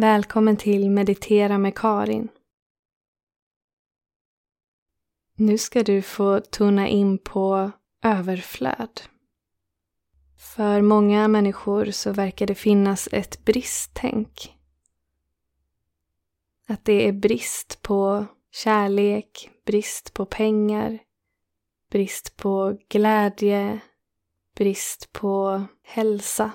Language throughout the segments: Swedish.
Välkommen till Meditera med Karin. Nu ska du få tona in på överflöd. För många människor så verkar det finnas ett bristtänk. Att det är brist på kärlek, brist på pengar, brist på glädje, brist på hälsa,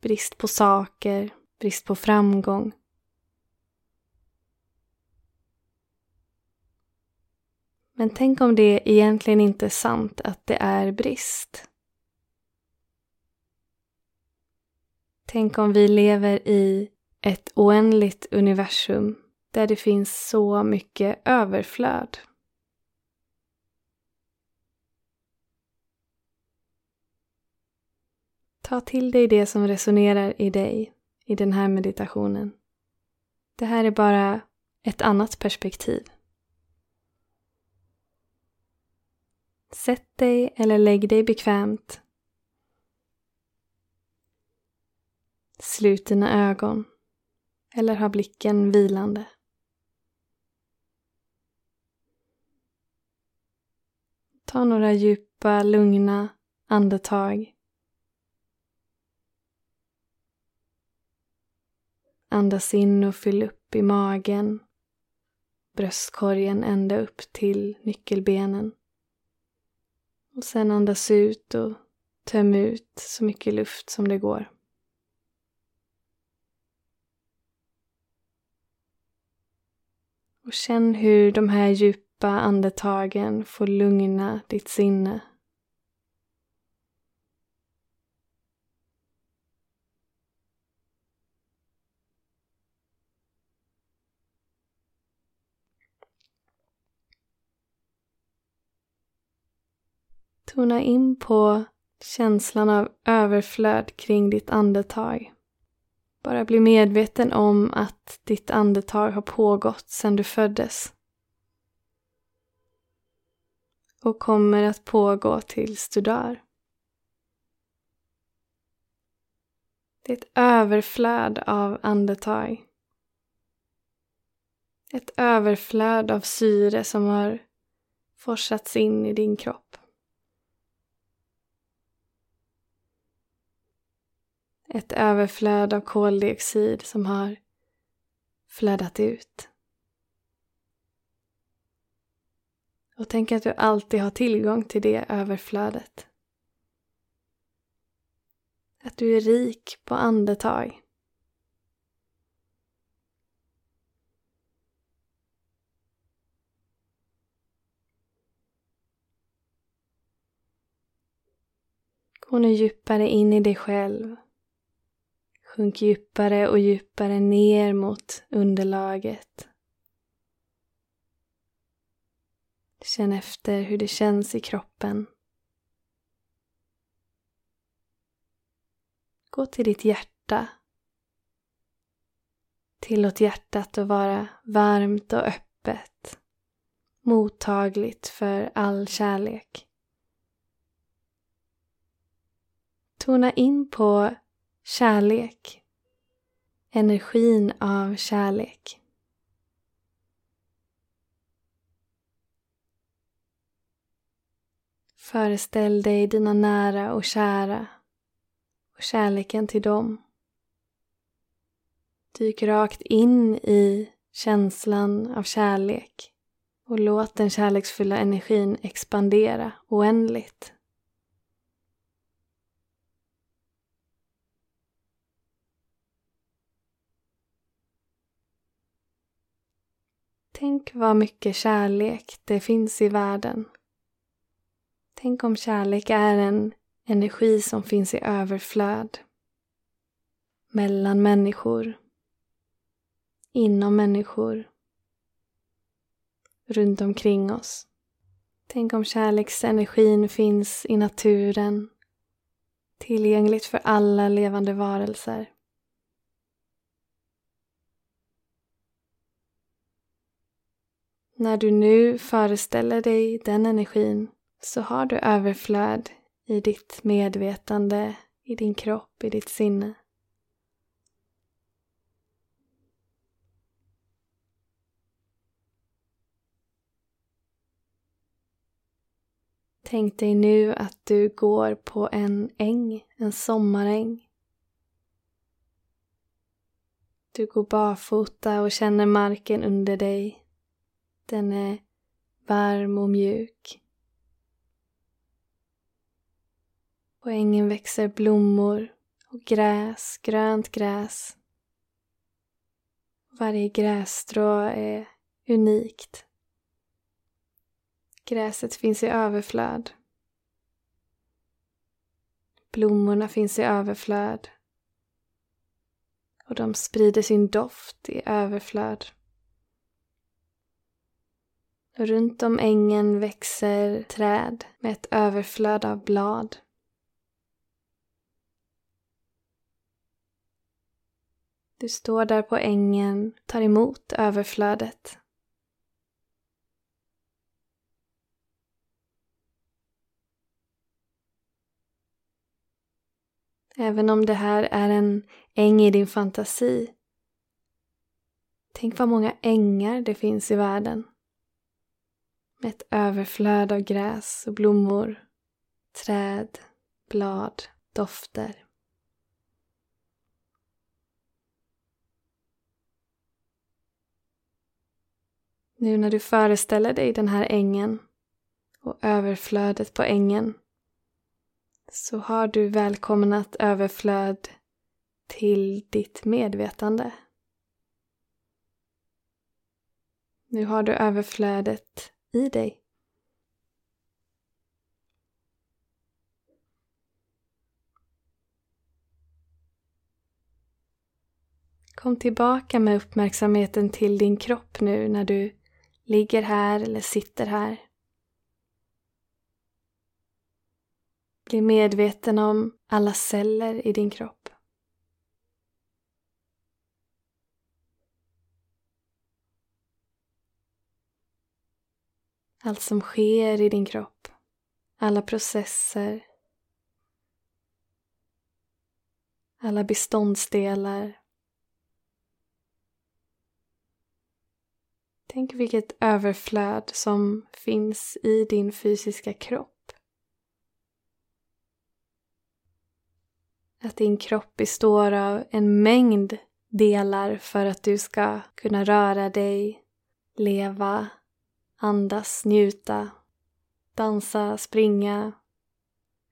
brist på saker, brist på framgång. Men tänk om det egentligen inte är sant att det är brist. Tänk om vi lever i ett oändligt universum där det finns så mycket överflöd. Ta till dig det som resonerar i dig i den här meditationen. Det här är bara ett annat perspektiv. Sätt dig eller lägg dig bekvämt. Slut dina ögon eller ha blicken vilande. Ta några djupa, lugna andetag Andas in och fyll upp i magen, bröstkorgen ända upp till nyckelbenen. Och sen andas ut och töm ut så mycket luft som det går. Och känn hur de här djupa andetagen får lugna ditt sinne Tona in på känslan av överflöd kring ditt andetag. Bara bli medveten om att ditt andetag har pågått sedan du föddes. Och kommer att pågå tills du dör. Det är ett överflöd av andetag. Ett överflöd av syre som har forsats in i din kropp. Ett överflöd av koldioxid som har flödat ut. Och tänk att du alltid har tillgång till det överflödet. Att du är rik på andetag. Gå nu djupare in i dig själv. Sjunk djupare och djupare ner mot underlaget. Känn efter hur det känns i kroppen. Gå till ditt hjärta. Tillåt hjärtat att vara varmt och öppet. Mottagligt för all kärlek. Tona in på Kärlek. Energin av kärlek. Föreställ dig dina nära och kära och kärleken till dem. Dyk rakt in i känslan av kärlek och låt den kärleksfulla energin expandera oändligt. Tänk vad mycket kärlek det finns i världen. Tänk om kärlek är en energi som finns i överflöd. Mellan människor. Inom människor. Runt omkring oss. Tänk om kärleksenergin finns i naturen. Tillgängligt för alla levande varelser. När du nu föreställer dig den energin så har du överflöd i ditt medvetande, i din kropp, i ditt sinne. Tänk dig nu att du går på en äng, en sommaräng. Du går barfota och känner marken under dig den är varm och mjuk. På ängen växer blommor och gräs, grönt gräs. Varje grässtrå är unikt. Gräset finns i överflöd. Blommorna finns i överflöd. Och de sprider sin doft i överflöd. Runt om ängen växer träd med ett överflöd av blad. Du står där på ängen, tar emot överflödet. Även om det här är en äng i din fantasi. Tänk vad många ängar det finns i världen. Med ett överflöd av gräs och blommor, träd, blad, dofter. Nu när du föreställer dig den här ängen och överflödet på ängen så har du välkomnat överflöd till ditt medvetande. Nu har du överflödet i dig. Kom tillbaka med uppmärksamheten till din kropp nu när du ligger här eller sitter här. Bli medveten om alla celler i din kropp. Allt som sker i din kropp. Alla processer. Alla beståndsdelar. Tänk vilket överflöd som finns i din fysiska kropp. Att din kropp består av en mängd delar för att du ska kunna röra dig, leva, andas, njuta, dansa, springa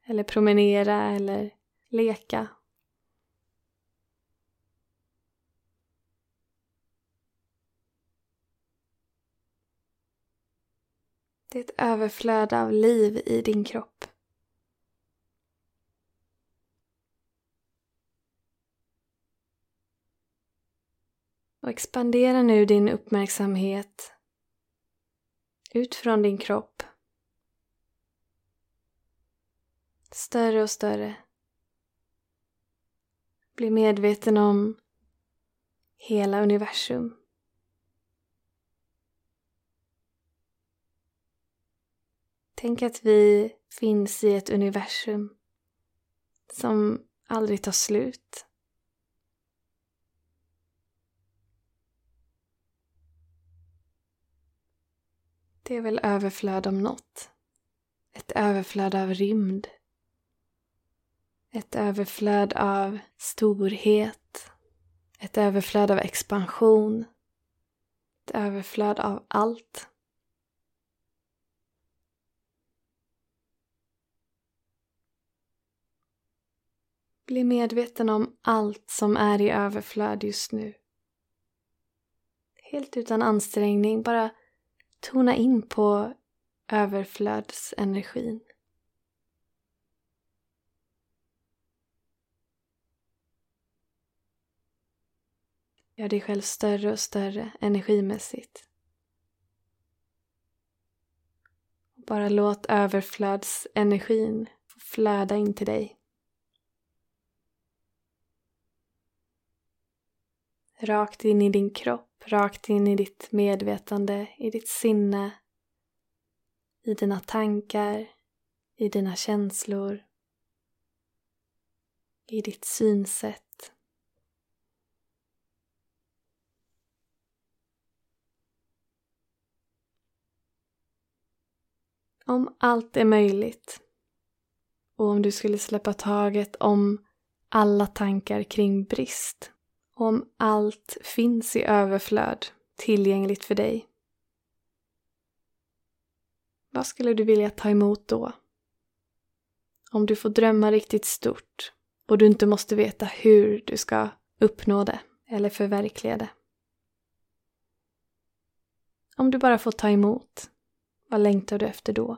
eller promenera eller leka. Det är ett överflöd av liv i din kropp. Och expandera nu din uppmärksamhet ut från din kropp. Större och större. Bli medveten om hela universum. Tänk att vi finns i ett universum som aldrig tar slut. Det är väl överflöd om något. Ett överflöd av rymd. Ett överflöd av storhet. Ett överflöd av expansion. Ett överflöd av allt. Bli medveten om allt som är i överflöd just nu. Helt utan ansträngning, bara tona in på överflödsenergin. Gör dig själv större och större energimässigt. Bara låt överflödsenergin flöda in till dig. Rakt in i din kropp rakt in i ditt medvetande, i ditt sinne, i dina tankar, i dina känslor, i ditt synsätt. Om allt är möjligt och om du skulle släppa taget om alla tankar kring brist om allt finns i överflöd tillgängligt för dig. Vad skulle du vilja ta emot då? Om du får drömma riktigt stort och du inte måste veta hur du ska uppnå det eller förverkliga det. Om du bara får ta emot, vad längtar du efter då?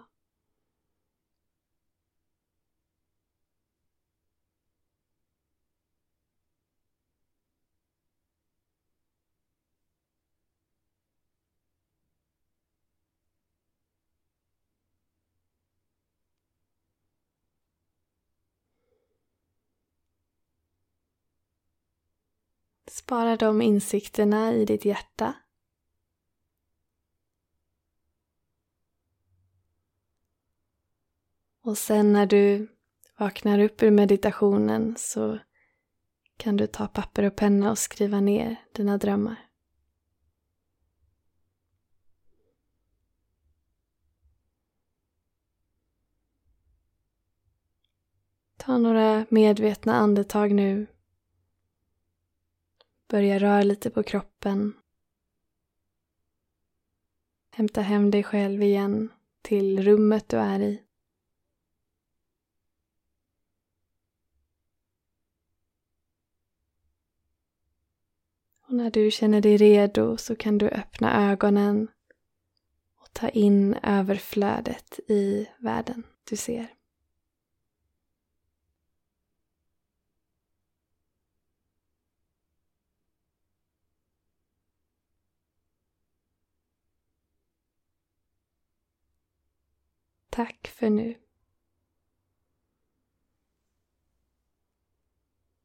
Spara de insikterna i ditt hjärta. Och sen när du vaknar upp ur meditationen så kan du ta papper och penna och skriva ner dina drömmar. Ta några medvetna andetag nu Börja röra lite på kroppen. Hämta hem dig själv igen till rummet du är i. Och när du känner dig redo så kan du öppna ögonen och ta in överflödet i världen du ser. Tack för nu.